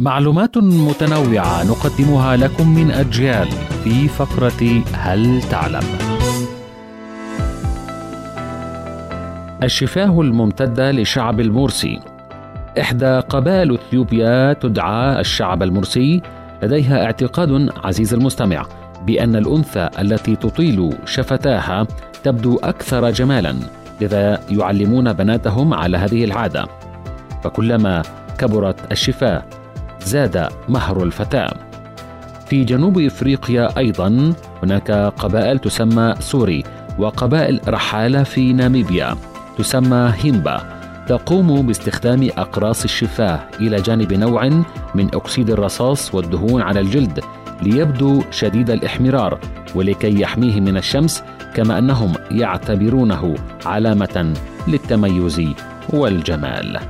معلومات متنوعة نقدمها لكم من أجيال في فقرة هل تعلم؟ الشفاه الممتدة لشعب المرسي إحدى قبائل إثيوبيا تدعى الشعب المرسي لديها اعتقاد عزيز المستمع بأن الأنثى التي تطيل شفتاها تبدو أكثر جمالا لذا يعلمون بناتهم على هذه العادة فكلما كبرت الشفاه زاد مهر الفتاة. في جنوب إفريقيا أيضا هناك قبائل تسمى سوري وقبائل رحالة في ناميبيا تسمى هيمبا. تقوم باستخدام أقراص الشفاه إلى جانب نوع من أكسيد الرصاص والدهون على الجلد ليبدو شديد الإحمرار ولكي يحميه من الشمس كما أنهم يعتبرونه علامة للتميز والجمال.